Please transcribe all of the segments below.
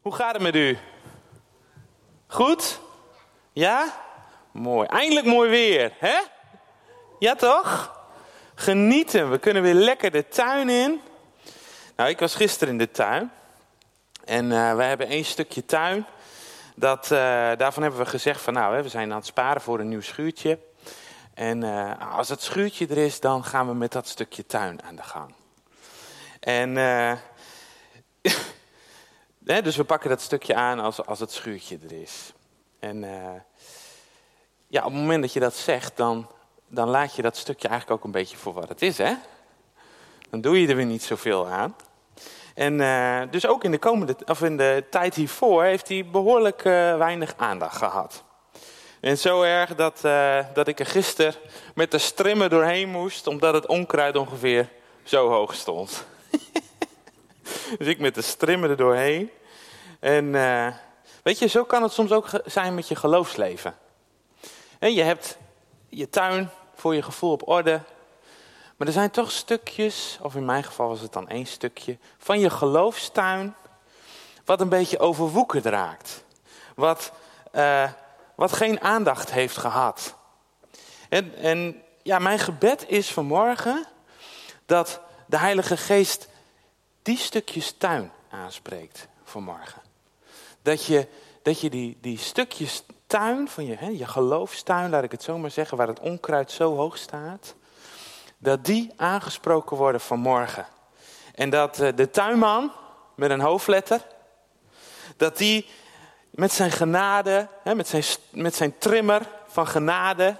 Hoe gaat het met u? Goed? Ja? Mooi. Eindelijk mooi weer, hè? Ja toch? Genieten. We kunnen weer lekker de tuin in. Nou, ik was gisteren in de tuin. En uh, we hebben één stukje tuin. Dat, uh, daarvan hebben we gezegd van nou, hè, we zijn aan het sparen voor een nieuw schuurtje. En uh, als het schuurtje er is, dan gaan we met dat stukje tuin aan de gang. En dus we pakken dat stukje aan als, als het schuurtje er is. En uh, ja, op het moment dat je dat zegt, dan, dan laat je dat stukje eigenlijk ook een beetje voor wat het is, hè? Dan doe je er weer niet zoveel aan. En uh, dus ook in de, komende, of in de tijd hiervoor heeft hij behoorlijk uh, weinig aandacht gehad. En zo erg dat, dat ik er gisteren met de strimmen doorheen moest, omdat het onkruid ongeveer zo hoog stond. dus ik met de strimmen er doorheen. En uh, weet je, zo kan het soms ook zijn met je geloofsleven. En je hebt je tuin voor je gevoel op orde. Maar er zijn toch stukjes, of in mijn geval was het dan één stukje, van je geloofstuin. Wat een beetje overwoekerd raakt. Wat, uh, wat geen aandacht heeft gehad. En, en ja, mijn gebed is vanmorgen dat de Heilige Geest die stukjes tuin aanspreekt vanmorgen. Dat je, dat je die, die stukjes tuin van je, hè, je geloofstuin, laat ik het zo maar zeggen, waar het onkruid zo hoog staat, dat die aangesproken worden vanmorgen. En dat uh, de tuinman met een hoofdletter, dat die met zijn genade, hè, met, zijn, met zijn trimmer van genade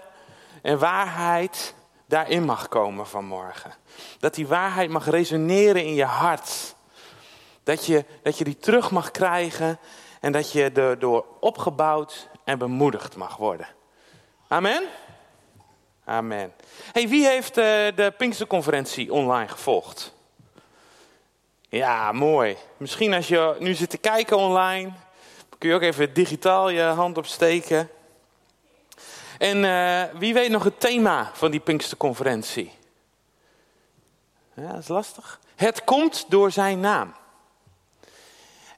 en waarheid daarin mag komen vanmorgen. Dat die waarheid mag resoneren in je hart. Dat je, dat je die terug mag krijgen en dat je erdoor opgebouwd en bemoedigd mag worden. Amen? Amen. Hey, wie heeft uh, de Pinksterconferentie online gevolgd? Ja, mooi. Misschien als je nu zit te kijken online, kun je ook even digitaal je hand opsteken. En uh, wie weet nog het thema van die Pinksterconferentie? Ja, dat is lastig. Het komt door zijn naam.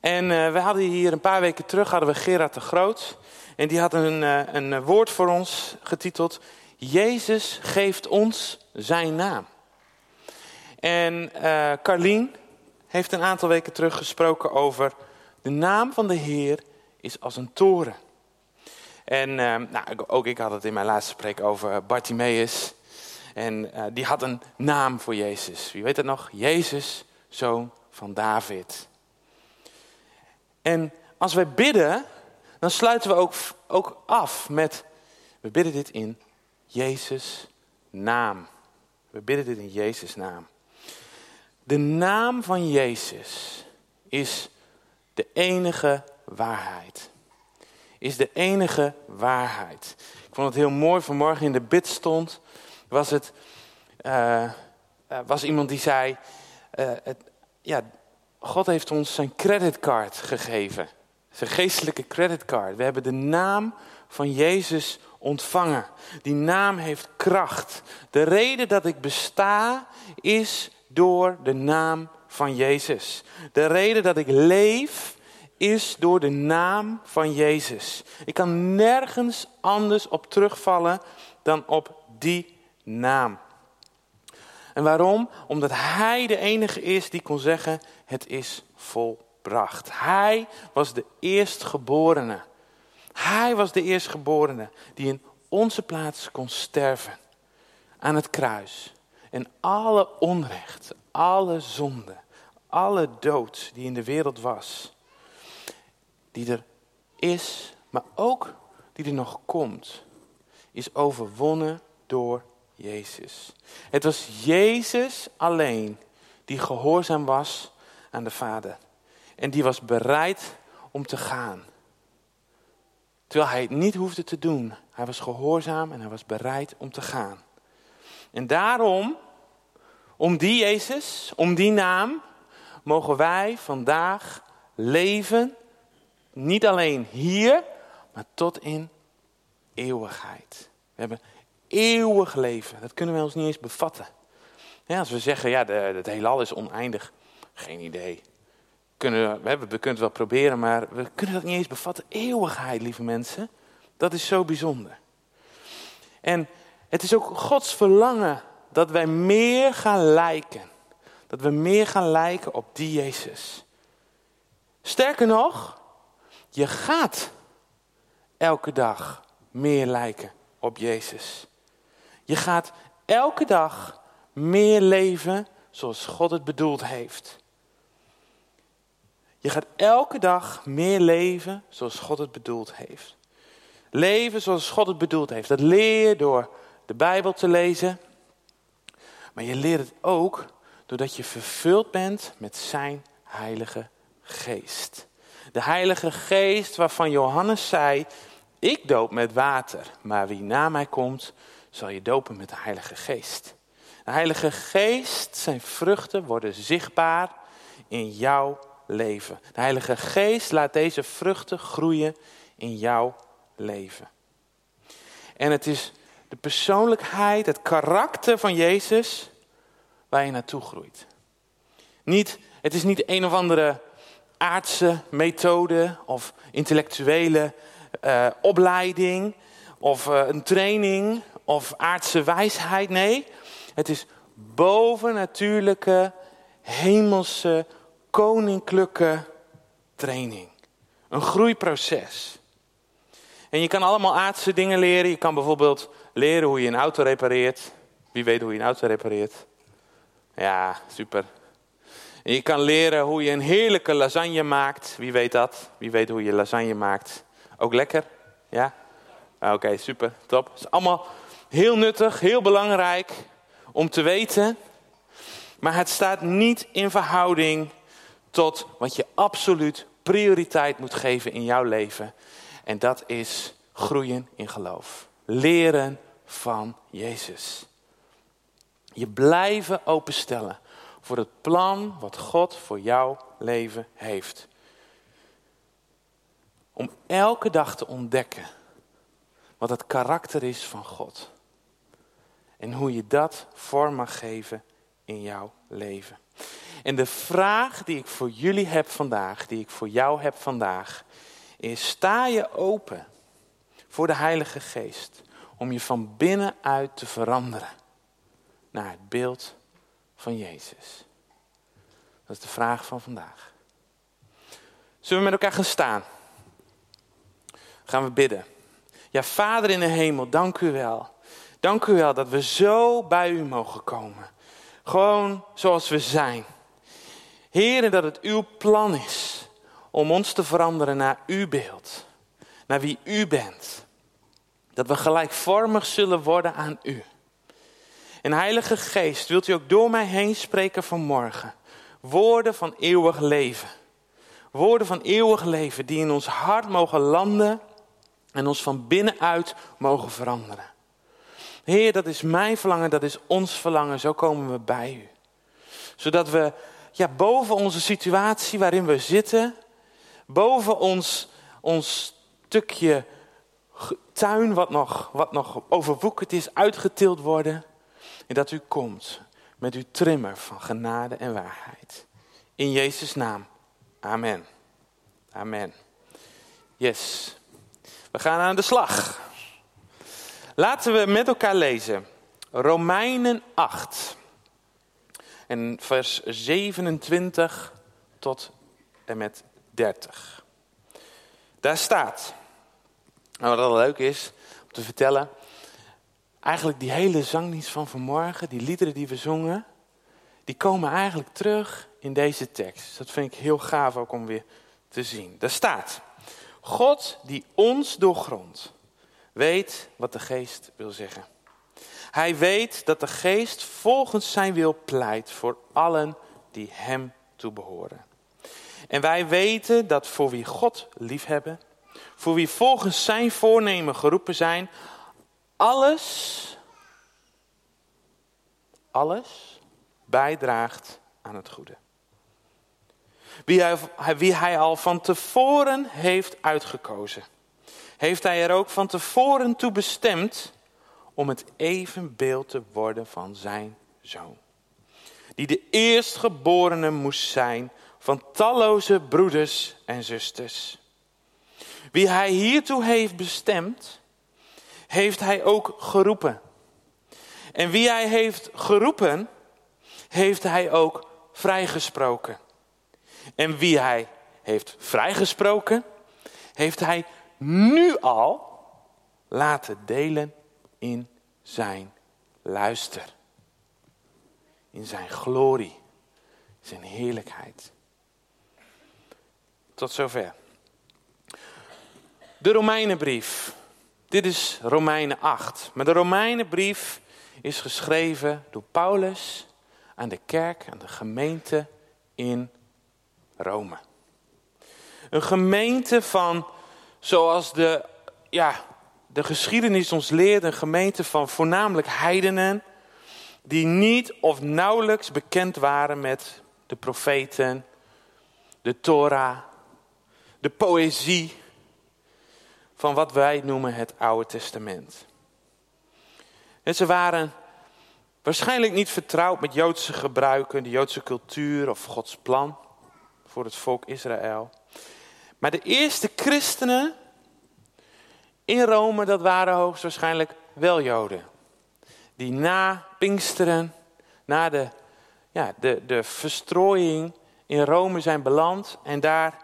En uh, we hadden hier een paar weken terug hadden we Gerard de Groot. En die had een, uh, een woord voor ons getiteld. Jezus geeft ons zijn naam. En uh, Carlien heeft een aantal weken terug gesproken over de naam van de Heer is als een toren. En nou, ook ik had het in mijn laatste spreek over Bartimaeus. En die had een naam voor Jezus. Wie weet het nog? Jezus, zoon van David. En als wij bidden, dan sluiten we ook, ook af met, we bidden dit in Jezus' naam. We bidden dit in Jezus' naam. De naam van Jezus is de enige waarheid. Is de enige waarheid. Ik vond het heel mooi, vanmorgen in de bid stond, was het, uh, was iemand die zei, uh, het, ja, God heeft ons zijn creditcard gegeven. Zijn geestelijke creditcard. We hebben de naam van Jezus ontvangen. Die naam heeft kracht. De reden dat ik besta is door de naam van Jezus. De reden dat ik leef is door de naam van Jezus. Ik kan nergens anders op terugvallen dan op die naam. En waarom? Omdat Hij de enige is die kon zeggen: Het is volbracht. Hij was de eerstgeborene. Hij was de eerstgeborene die in onze plaats kon sterven. Aan het kruis. En alle onrecht, alle zonde, alle dood die in de wereld was. Die er is, maar ook die er nog komt. Is overwonnen door Jezus. Het was Jezus alleen die gehoorzaam was aan de Vader. En die was bereid om te gaan. Terwijl hij het niet hoefde te doen. Hij was gehoorzaam en hij was bereid om te gaan. En daarom, om die Jezus, om die naam, mogen wij vandaag leven. Niet alleen hier, maar tot in eeuwigheid. We hebben eeuwig leven. Dat kunnen we ons niet eens bevatten. als we zeggen, ja, de, het heelal is oneindig. Geen idee. kunnen, we, we kunnen het wel proberen, maar we kunnen dat niet eens bevatten. Eeuwigheid, lieve mensen. Dat is zo bijzonder. En het is ook Gods verlangen dat wij meer gaan lijken. Dat we meer gaan lijken op die Jezus. Sterker nog, je gaat elke dag meer lijken op Jezus. Je gaat elke dag meer leven zoals God het bedoeld heeft. Je gaat elke dag meer leven zoals God het bedoeld heeft. Leven zoals God het bedoeld heeft. Dat leer je door de Bijbel te lezen. Maar je leert het ook doordat je vervuld bent met zijn Heilige Geest. De Heilige Geest waarvan Johannes zei: Ik doop met water, maar wie na mij komt, zal je dopen met de Heilige Geest. De Heilige Geest, zijn vruchten worden zichtbaar in jouw leven. De Heilige Geest laat deze vruchten groeien in jouw leven. En het is de persoonlijkheid, het karakter van Jezus waar je naartoe groeit. Niet, het is niet een of andere aardse methode of intellectuele uh, opleiding of uh, een training of aardse wijsheid. Nee, het is bovennatuurlijke, hemelse, koninklijke training. Een groeiproces. En je kan allemaal aardse dingen leren. Je kan bijvoorbeeld leren hoe je een auto repareert. Wie weet hoe je een auto repareert? Ja, super. En je kan leren hoe je een heerlijke lasagne maakt. Wie weet dat? Wie weet hoe je lasagne maakt? Ook lekker? Ja? Oké, super, top. Het is allemaal heel nuttig, heel belangrijk om te weten. Maar het staat niet in verhouding tot wat je absoluut prioriteit moet geven in jouw leven. En dat is groeien in geloof. Leren van Jezus. Je blijven openstellen voor het plan wat God voor jouw leven heeft. Om elke dag te ontdekken wat het karakter is van God. En hoe je dat vorm mag geven in jouw leven. En de vraag die ik voor jullie heb vandaag, die ik voor jou heb vandaag, is: sta je open voor de Heilige Geest om je van binnenuit te veranderen naar het beeld van Jezus? Dat is de vraag van vandaag. Zullen we met elkaar gaan staan? Gaan we bidden. Ja, Vader in de hemel, dank u wel. Dank u wel dat we zo bij u mogen komen. Gewoon zoals we zijn. Heer, dat het uw plan is om ons te veranderen naar uw beeld. Naar wie u bent. Dat we gelijkvormig zullen worden aan u. En Heilige Geest, wilt u ook door mij heen spreken vanmorgen. Woorden van eeuwig leven. Woorden van eeuwig leven die in ons hart mogen landen en ons van binnenuit mogen veranderen. Heer, dat is mijn verlangen, dat is ons verlangen. Zo komen we bij u. Zodat we ja, boven onze situatie waarin we zitten, boven ons, ons stukje tuin wat nog, wat nog overwoekerd is, uitgetild worden. En dat u komt met uw trimmer van genade en waarheid. In Jezus' naam. Amen. Amen. Yes. We gaan aan de slag. Laten we met elkaar lezen. Romeinen 8. En vers 27 tot en met 30. Daar staat. Nou, wat leuk is om te vertellen. Eigenlijk die hele zangdienst van vanmorgen, die liederen die we zongen, die komen eigenlijk terug in deze tekst. Dat vind ik heel gaaf ook om weer te zien. Daar staat: God die ons doorgrondt, weet wat de geest wil zeggen. Hij weet dat de geest volgens zijn wil pleit voor allen die hem toebehoren. En wij weten dat voor wie God liefhebben, voor wie volgens zijn voornemen geroepen zijn, alles, alles bijdraagt aan het goede. Wie hij, wie hij al van tevoren heeft uitgekozen, heeft hij er ook van tevoren toe bestemd om het evenbeeld te worden van zijn zoon. Die de eerstgeborene moest zijn van talloze broeders en zusters. Wie hij hiertoe heeft bestemd, heeft hij ook geroepen. En wie hij heeft geroepen, heeft hij ook vrijgesproken. En wie hij heeft vrijgesproken, heeft hij nu al laten delen in zijn luister. In zijn glorie, zijn heerlijkheid. Tot zover. De Romeinenbrief. Dit is Romeinen 8. Maar de Romeinenbrief is geschreven door Paulus aan de kerk, aan de gemeente in Rome. Een gemeente van, zoals de, ja, de geschiedenis ons leert, een gemeente van voornamelijk heidenen, die niet of nauwelijks bekend waren met de profeten, de Torah, de poëzie van wat wij noemen het Oude Testament. En ze waren waarschijnlijk niet vertrouwd met Joodse gebruiken, de Joodse cultuur of Gods plan voor het volk Israël. Maar de eerste christenen in Rome, dat waren hoogstwaarschijnlijk wel Joden. Die na Pinksteren, na de, ja, de, de verstrooiing in Rome zijn beland en daar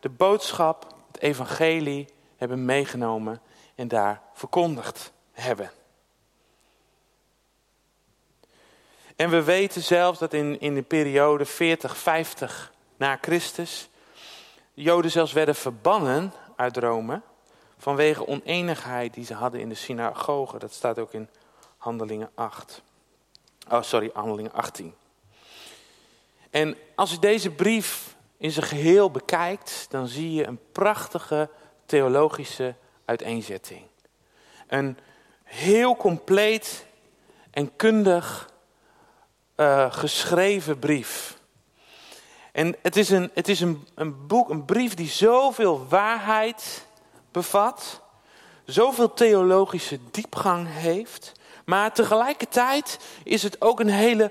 de boodschap, het evangelie, hebben meegenomen en daar verkondigd hebben. En we weten zelfs dat in, in de periode 40, 50 na Christus, Joden zelfs werden verbannen uit Rome vanwege oneenigheid die ze hadden in de synagoge. Dat staat ook in Handelingen 8. Oh, sorry, Handelingen 18. En als u deze brief in zijn geheel bekijkt, dan zie je een prachtige theologische uiteenzetting. Een heel compleet en kundig uh, geschreven brief. En het is, een, het is een, een boek, een brief die zoveel waarheid bevat, zoveel theologische diepgang heeft, maar tegelijkertijd is het ook een hele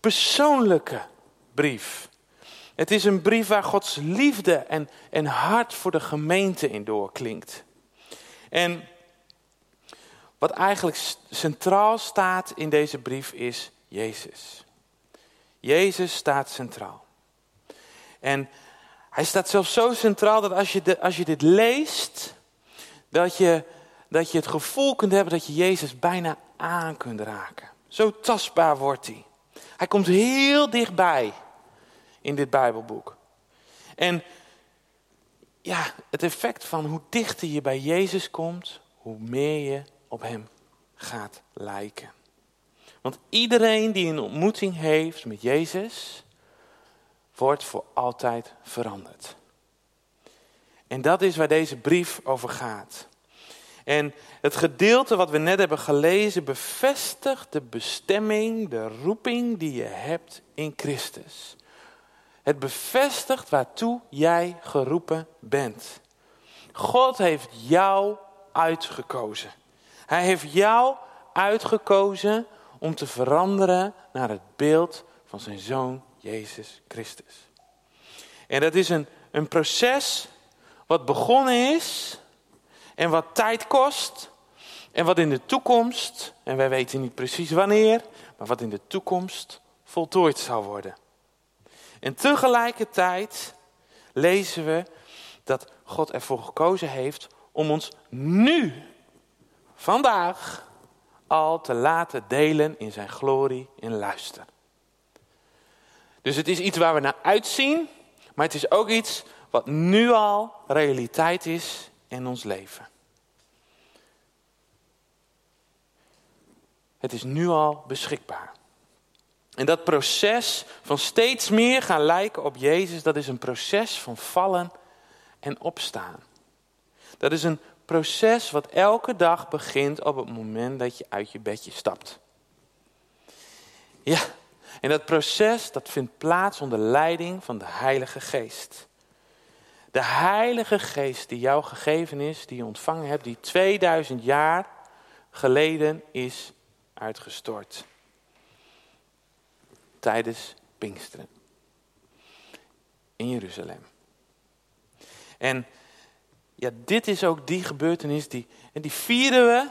persoonlijke brief. Het is een brief waar Gods liefde en, en hart voor de gemeente in doorklinkt. En wat eigenlijk centraal staat in deze brief is Jezus. Jezus staat centraal. En hij staat zelfs zo centraal dat als je, de, als je dit leest, dat je, dat je het gevoel kunt hebben dat je Jezus bijna aan kunt raken. Zo tastbaar wordt hij. Hij komt heel dichtbij in dit Bijbelboek. En ja, het effect van hoe dichter je bij Jezus komt, hoe meer je op Hem gaat lijken. Want iedereen die een ontmoeting heeft met Jezus, wordt voor altijd veranderd. En dat is waar deze brief over gaat. En het gedeelte wat we net hebben gelezen bevestigt de bestemming, de roeping die je hebt in Christus. Het bevestigt waartoe jij geroepen bent. God heeft jou uitgekozen. Hij heeft jou uitgekozen om te veranderen naar het beeld van zijn zoon Jezus Christus. En dat is een, een proces wat begonnen is en wat tijd kost en wat in de toekomst, en wij weten niet precies wanneer, maar wat in de toekomst voltooid zal worden. En tegelijkertijd lezen we dat God ervoor gekozen heeft om ons nu, vandaag, al te laten delen in zijn glorie en luister. Dus het is iets waar we naar uitzien, maar het is ook iets wat nu al realiteit is in ons leven. Het is nu al beschikbaar. En dat proces van steeds meer gaan lijken op Jezus, dat is een proces van vallen en opstaan. Dat is een proces wat elke dag begint op het moment dat je uit je bedje stapt. Ja, en dat proces dat vindt plaats onder leiding van de Heilige Geest. De Heilige Geest die jou gegeven is, die je ontvangen hebt, die 2000 jaar geleden is uitgestort tijdens Pinksteren. in Jeruzalem. En ja, dit is ook die gebeurtenis die, en die vieren we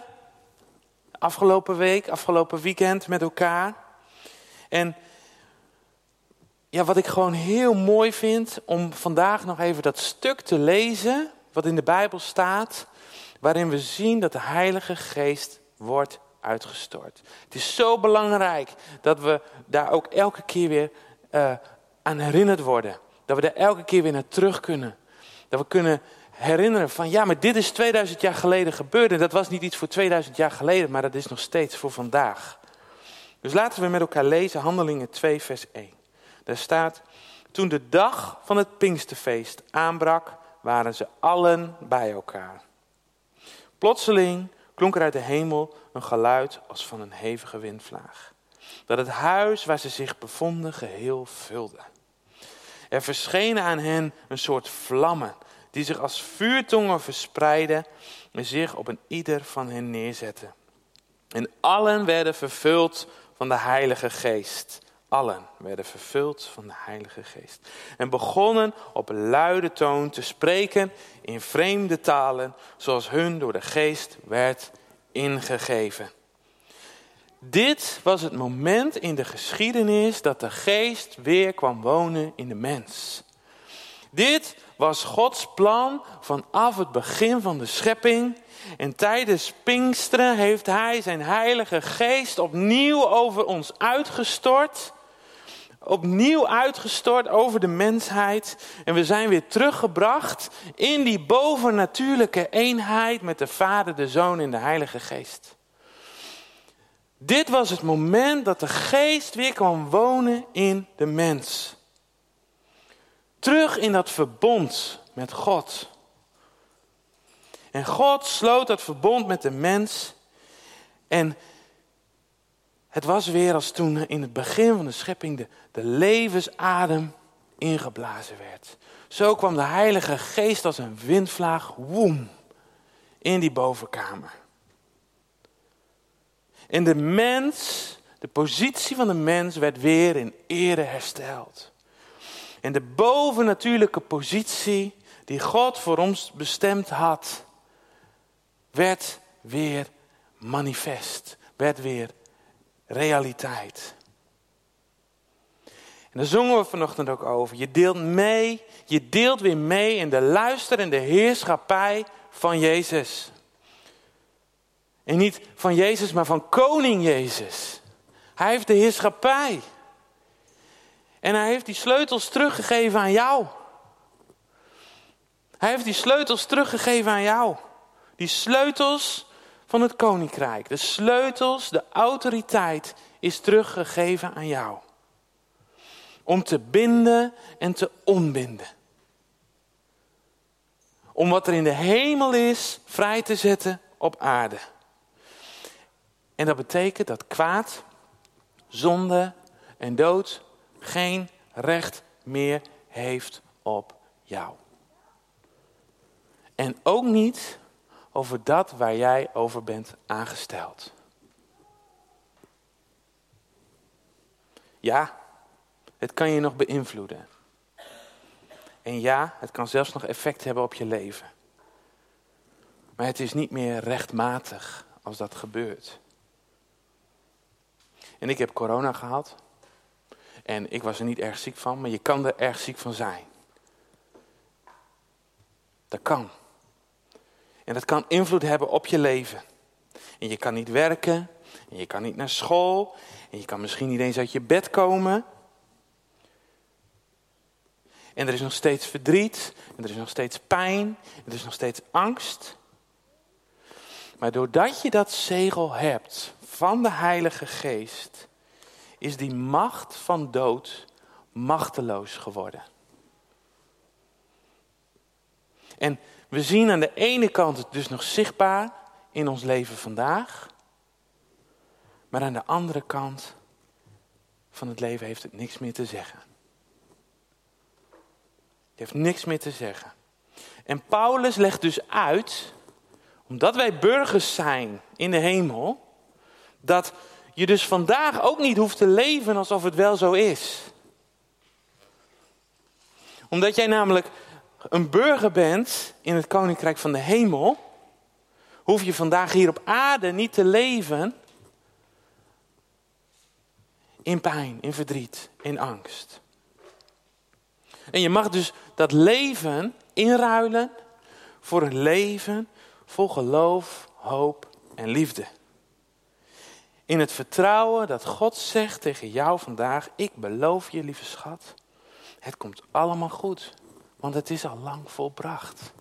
afgelopen week, afgelopen weekend met elkaar. En ja, wat ik gewoon heel mooi vind om vandaag nog even dat stuk te lezen, wat in de Bijbel staat, waarin we zien dat de Heilige Geest wordt uitgestort. Het is zo belangrijk dat we daar ook elke keer weer uh, aan herinnerd worden. Dat we daar elke keer weer naar terug kunnen. Dat we kunnen herinneren van ja, maar dit is 2000 jaar geleden gebeurd. En dat was niet iets voor 2000 jaar geleden, maar dat is nog steeds voor vandaag. Dus laten we met elkaar lezen Handelingen 2, vers 1. Daar staat, toen de dag van het Pinksterfeest aanbrak, waren ze allen bij elkaar. Plotseling klonk er uit de hemel een geluid als van een hevige windvlaag. Dat het huis waar ze zich bevonden geheel vulde. Er verschenen aan hen een soort vlammen die zich als vuurtongen verspreidden en zich op een ieder van hen neerzetten. En allen werden vervuld van de Heilige Geest. Allen werden vervuld van de Heilige Geest. En begonnen op luide toon te spreken in vreemde talen, zoals hun door de Geest werd ingegeven. Dit was het moment in de geschiedenis dat de Geest weer kwam wonen in de mens. Dit was Gods plan vanaf het begin van de schepping. En tijdens Pinksteren heeft Hij zijn Heilige Geest opnieuw over ons uitgestort. Opnieuw uitgestort over de mensheid. En we zijn weer teruggebracht in die bovennatuurlijke eenheid met de Vader, de Zoon en de Heilige Geest. Dit was het moment dat de Geest weer kwam wonen in de mens. Terug in dat verbond met God. En God sloot dat verbond met de mens. En het was weer als toen in het begin van de schepping de, de levensadem ingeblazen werd. Zo kwam de Heilige Geest als een windvlaag, woem, in die bovenkamer. En de mens, de positie van de mens werd weer in ere hersteld. En de bovennatuurlijke positie die God voor ons bestemd had, werd weer manifest, werd weer realiteit. En daar zongen we vanochtend ook over. Je deelt mee, je deelt weer mee in de luister en de heerschappij van Jezus. En niet van Jezus, maar van koning Jezus. Hij heeft de heerschappij. En hij heeft die sleutels teruggegeven aan jou. Hij heeft die sleutels teruggegeven aan jou. Die sleutels van het koninkrijk. De sleutels, de autoriteit is teruggegeven aan jou. Om te binden en te onbinden. Om wat er in de hemel is vrij te zetten op aarde. En dat betekent dat kwaad, zonde en dood geen recht meer heeft op jou. En ook niet over dat waar jij over bent aangesteld. Ja, het kan je nog beïnvloeden. En ja, het kan zelfs nog effect hebben op je leven. Maar het is niet meer rechtmatig als dat gebeurt. En ik heb corona gehad. En ik was er niet erg ziek van, maar je kan er erg ziek van zijn. Dat kan. En dat kan invloed hebben op je leven. En je kan niet werken, en je kan niet naar school, en je kan misschien niet eens uit je bed komen. En er is nog steeds verdriet, en er is nog steeds pijn, en er is nog steeds angst. Maar doordat je dat zegel hebt van de Heilige Geest, is die macht van dood machteloos geworden. En we zien aan de ene kant het dus nog zichtbaar in ons leven vandaag. Maar aan de andere kant van het leven heeft het niks meer te zeggen. Het heeft niks meer te zeggen. En Paulus legt dus uit, omdat wij burgers zijn in de hemel, dat je dus vandaag ook niet hoeft te leven alsof het wel zo is. Omdat jij namelijk een burger bent in het koninkrijk van de hemel, hoef je vandaag hier op aarde niet te leven in pijn, in verdriet, in angst. En je mag dus dat leven inruilen voor een leven vol geloof, hoop en liefde. In het vertrouwen dat God zegt tegen jou vandaag: Ik beloof je, lieve schat, het komt allemaal goed, want het is al lang volbracht.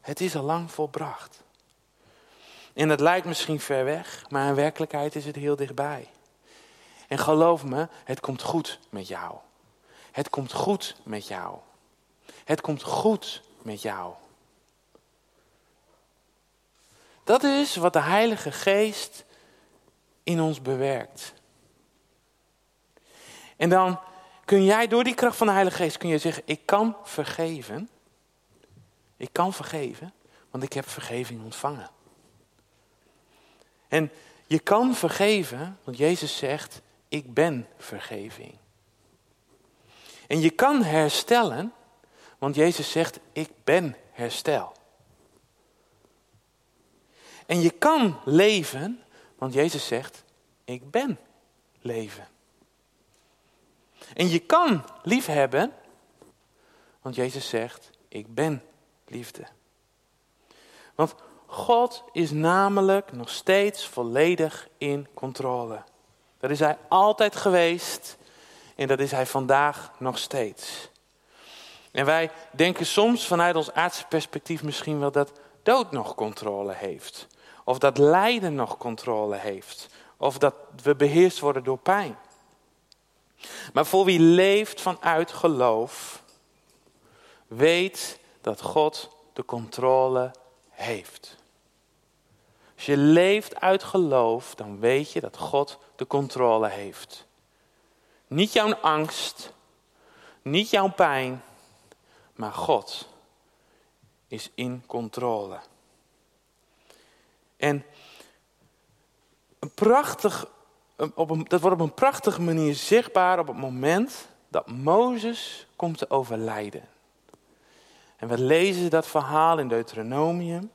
Het is al lang volbracht. En het lijkt misschien ver weg, maar in werkelijkheid is het heel dichtbij. En geloof me, het komt goed met jou. Het komt goed met jou. Het komt goed met jou. Dat is wat de Heilige Geest in ons bewerkt. En dan kun jij door die kracht van de Heilige Geest kun je zeggen: ik kan vergeven. Ik kan vergeven, want ik heb vergeving ontvangen. En je kan vergeven, want Jezus zegt: ik ben vergeving. En je kan herstellen, want Jezus zegt: ik ben herstel. En je kan leven, want Jezus zegt, ik ben leven. En je kan liefhebben, want Jezus zegt, ik ben liefde. Want God is namelijk nog steeds volledig in controle. Dat is Hij altijd geweest en dat is Hij vandaag nog steeds. En wij denken soms vanuit ons aardse perspectief misschien wel dat dood nog controle heeft. Of dat lijden nog controle heeft. Of dat we beheerst worden door pijn. Maar voor wie leeft vanuit geloof, weet dat God de controle heeft. Als je leeft uit geloof, dan weet je dat God de controle heeft. Niet jouw angst, niet jouw pijn, maar God is in controle. En een prachtig, op een, dat wordt op een prachtige manier zichtbaar op het moment dat Mozes komt te overlijden. En we lezen dat verhaal in Deuteronomium.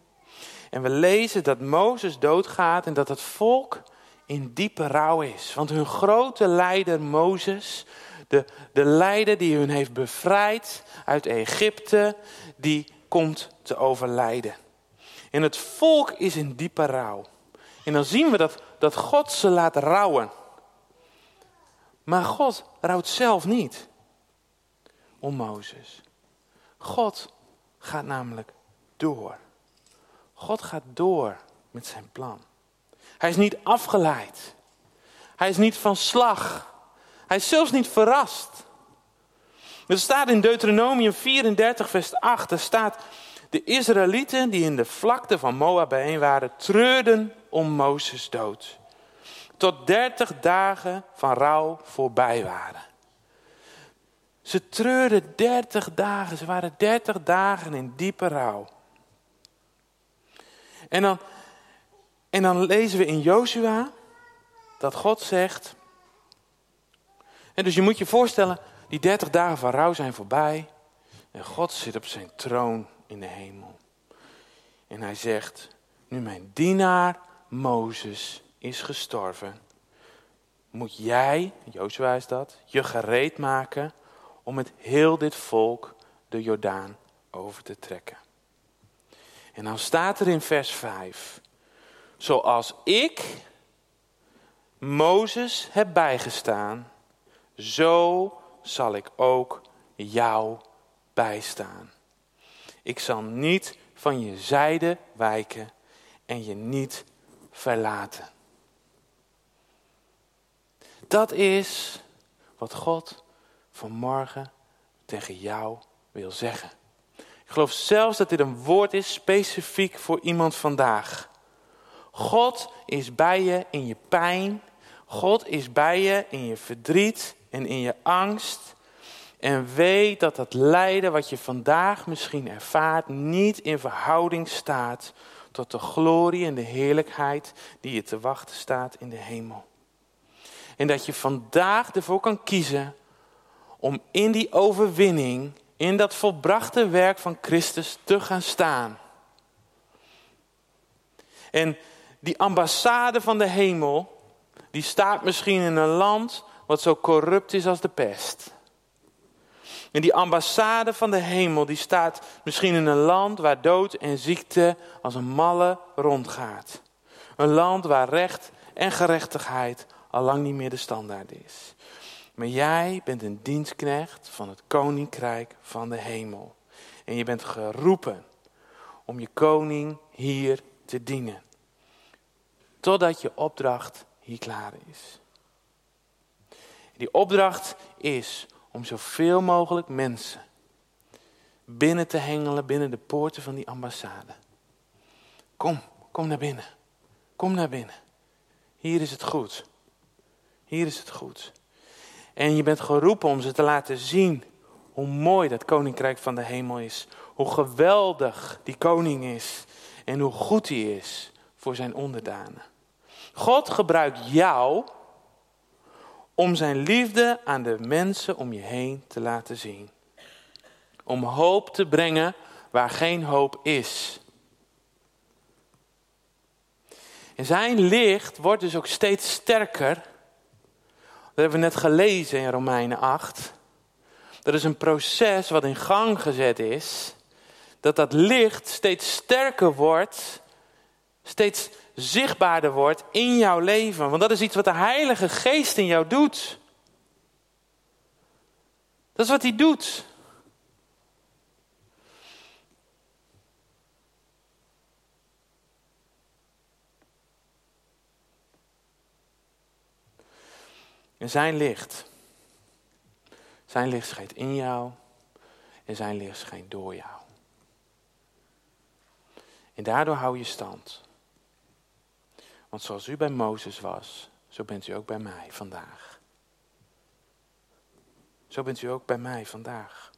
En we lezen dat Mozes doodgaat en dat het volk in diepe rouw is. Want hun grote leider Mozes, de, de leider die hun heeft bevrijd uit Egypte, die komt te overlijden. En het volk is in diepe rouw. En dan zien we dat, dat God ze laat rouwen. Maar God rouwt zelf niet om Mozes. God gaat namelijk door. God gaat door met zijn plan. Hij is niet afgeleid. Hij is niet van slag. Hij is zelfs niet verrast. Er staat in Deuteronomium 34, vers 8, er staat, de Israëlieten die in de vlakte van Moab bijeen waren, treurden om Mozes dood. Tot dertig dagen van rouw voorbij waren. Ze treurden dertig dagen, ze waren dertig dagen in diepe rouw. En dan, en dan lezen we in Joshua dat God zegt. En dus je moet je voorstellen, die dertig dagen van rouw zijn voorbij. En God zit op zijn troon in de hemel. En hij zegt, nu mijn dienaar Mozes is gestorven, moet jij, Jozua is dat, je gereed maken om met heel dit volk de Jordaan over te trekken. En dan staat er in vers 5, zoals ik Mozes heb bijgestaan, zo zal ik ook jou bijstaan. Ik zal niet van je zijde wijken en je niet verlaten. Dat is wat God vanmorgen tegen jou wil zeggen. Ik geloof zelfs dat dit een woord is specifiek voor iemand vandaag. God is bij je in je pijn. God is bij je in je verdriet en in je angst. En weet dat dat lijden wat je vandaag misschien ervaart niet in verhouding staat tot de glorie en de heerlijkheid die je te wachten staat in de hemel. En dat je vandaag ervoor kan kiezen om in die overwinning, in dat volbrachte werk van Christus te gaan staan. En die ambassade van de hemel, die staat misschien in een land wat zo corrupt is als de pest. En die ambassade van de hemel, die staat misschien in een land waar dood en ziekte als een malle rondgaat. Een land waar recht en gerechtigheid al lang niet meer de standaard is. Maar jij bent een dienstknecht van het koninkrijk van de hemel. En je bent geroepen om je koning hier te dienen. Totdat je opdracht hier klaar is. Die opdracht is om zoveel mogelijk mensen binnen te hengelen binnen de poorten van die ambassade. Kom, kom naar binnen. Kom naar binnen. Hier is het goed. Hier is het goed. En je bent geroepen om ze te laten zien hoe mooi dat koninkrijk van de hemel is. Hoe geweldig die koning is. En hoe goed hij is voor zijn onderdanen. God gebruikt jou om zijn liefde aan de mensen om je heen te laten zien. Om hoop te brengen waar geen hoop is. En zijn licht wordt dus ook steeds sterker. Dat hebben we net gelezen in Romeinen 8. Dat is een proces wat in gang gezet is. Dat dat licht steeds sterker wordt. Steeds zichtbaarder wordt in jouw leven. Want dat is iets wat de Heilige Geest in jou doet. Dat is wat hij doet. En zijn licht. Zijn licht schijnt in jou. En zijn licht schijnt door jou. En daardoor hou je stand. Want zoals u bij Mozes was, zo bent u ook bij mij vandaag. Zo bent u ook bij mij vandaag.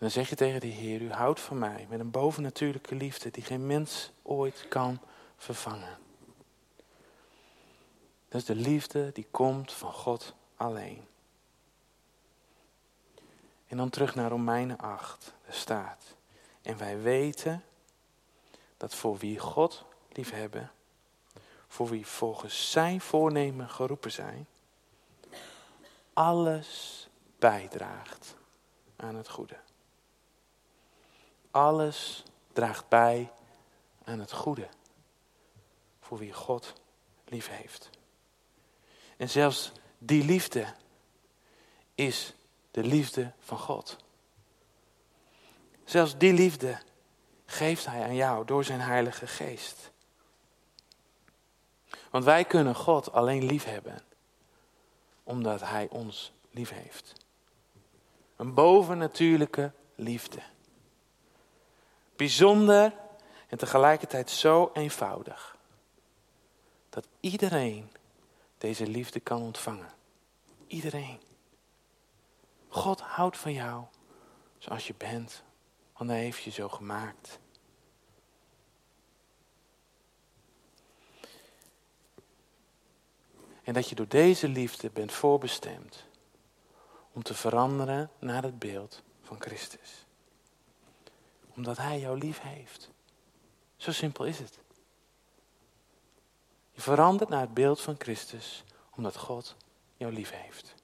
En dan zeg je tegen de Heer, u houdt van mij met een bovennatuurlijke liefde die geen mens ooit kan vervangen. Dat is de liefde die komt van God alleen. En dan terug naar Romeinen 8, daar staat. En wij weten dat voor wie God liefhebben, voor wie volgens zijn voornemen geroepen zijn, alles bijdraagt aan het goede. Alles draagt bij aan het goede voor wie God lief heeft. En zelfs die liefde is de liefde van God. Zelfs die liefde geeft Hij aan jou door zijn Heilige Geest. Want wij kunnen God alleen lief hebben omdat Hij ons lief heeft. Een bovennatuurlijke liefde. Bijzonder en tegelijkertijd zo eenvoudig dat iedereen deze liefde kan ontvangen. Iedereen. God houdt van jou zoals je bent, want hij heeft je zo gemaakt. En dat je door deze liefde bent voorbestemd om te veranderen naar het beeld van Christus. Omdat Hij jou lief heeft. Zo simpel is het. Je verandert naar het beeld van Christus omdat God jou lief heeft.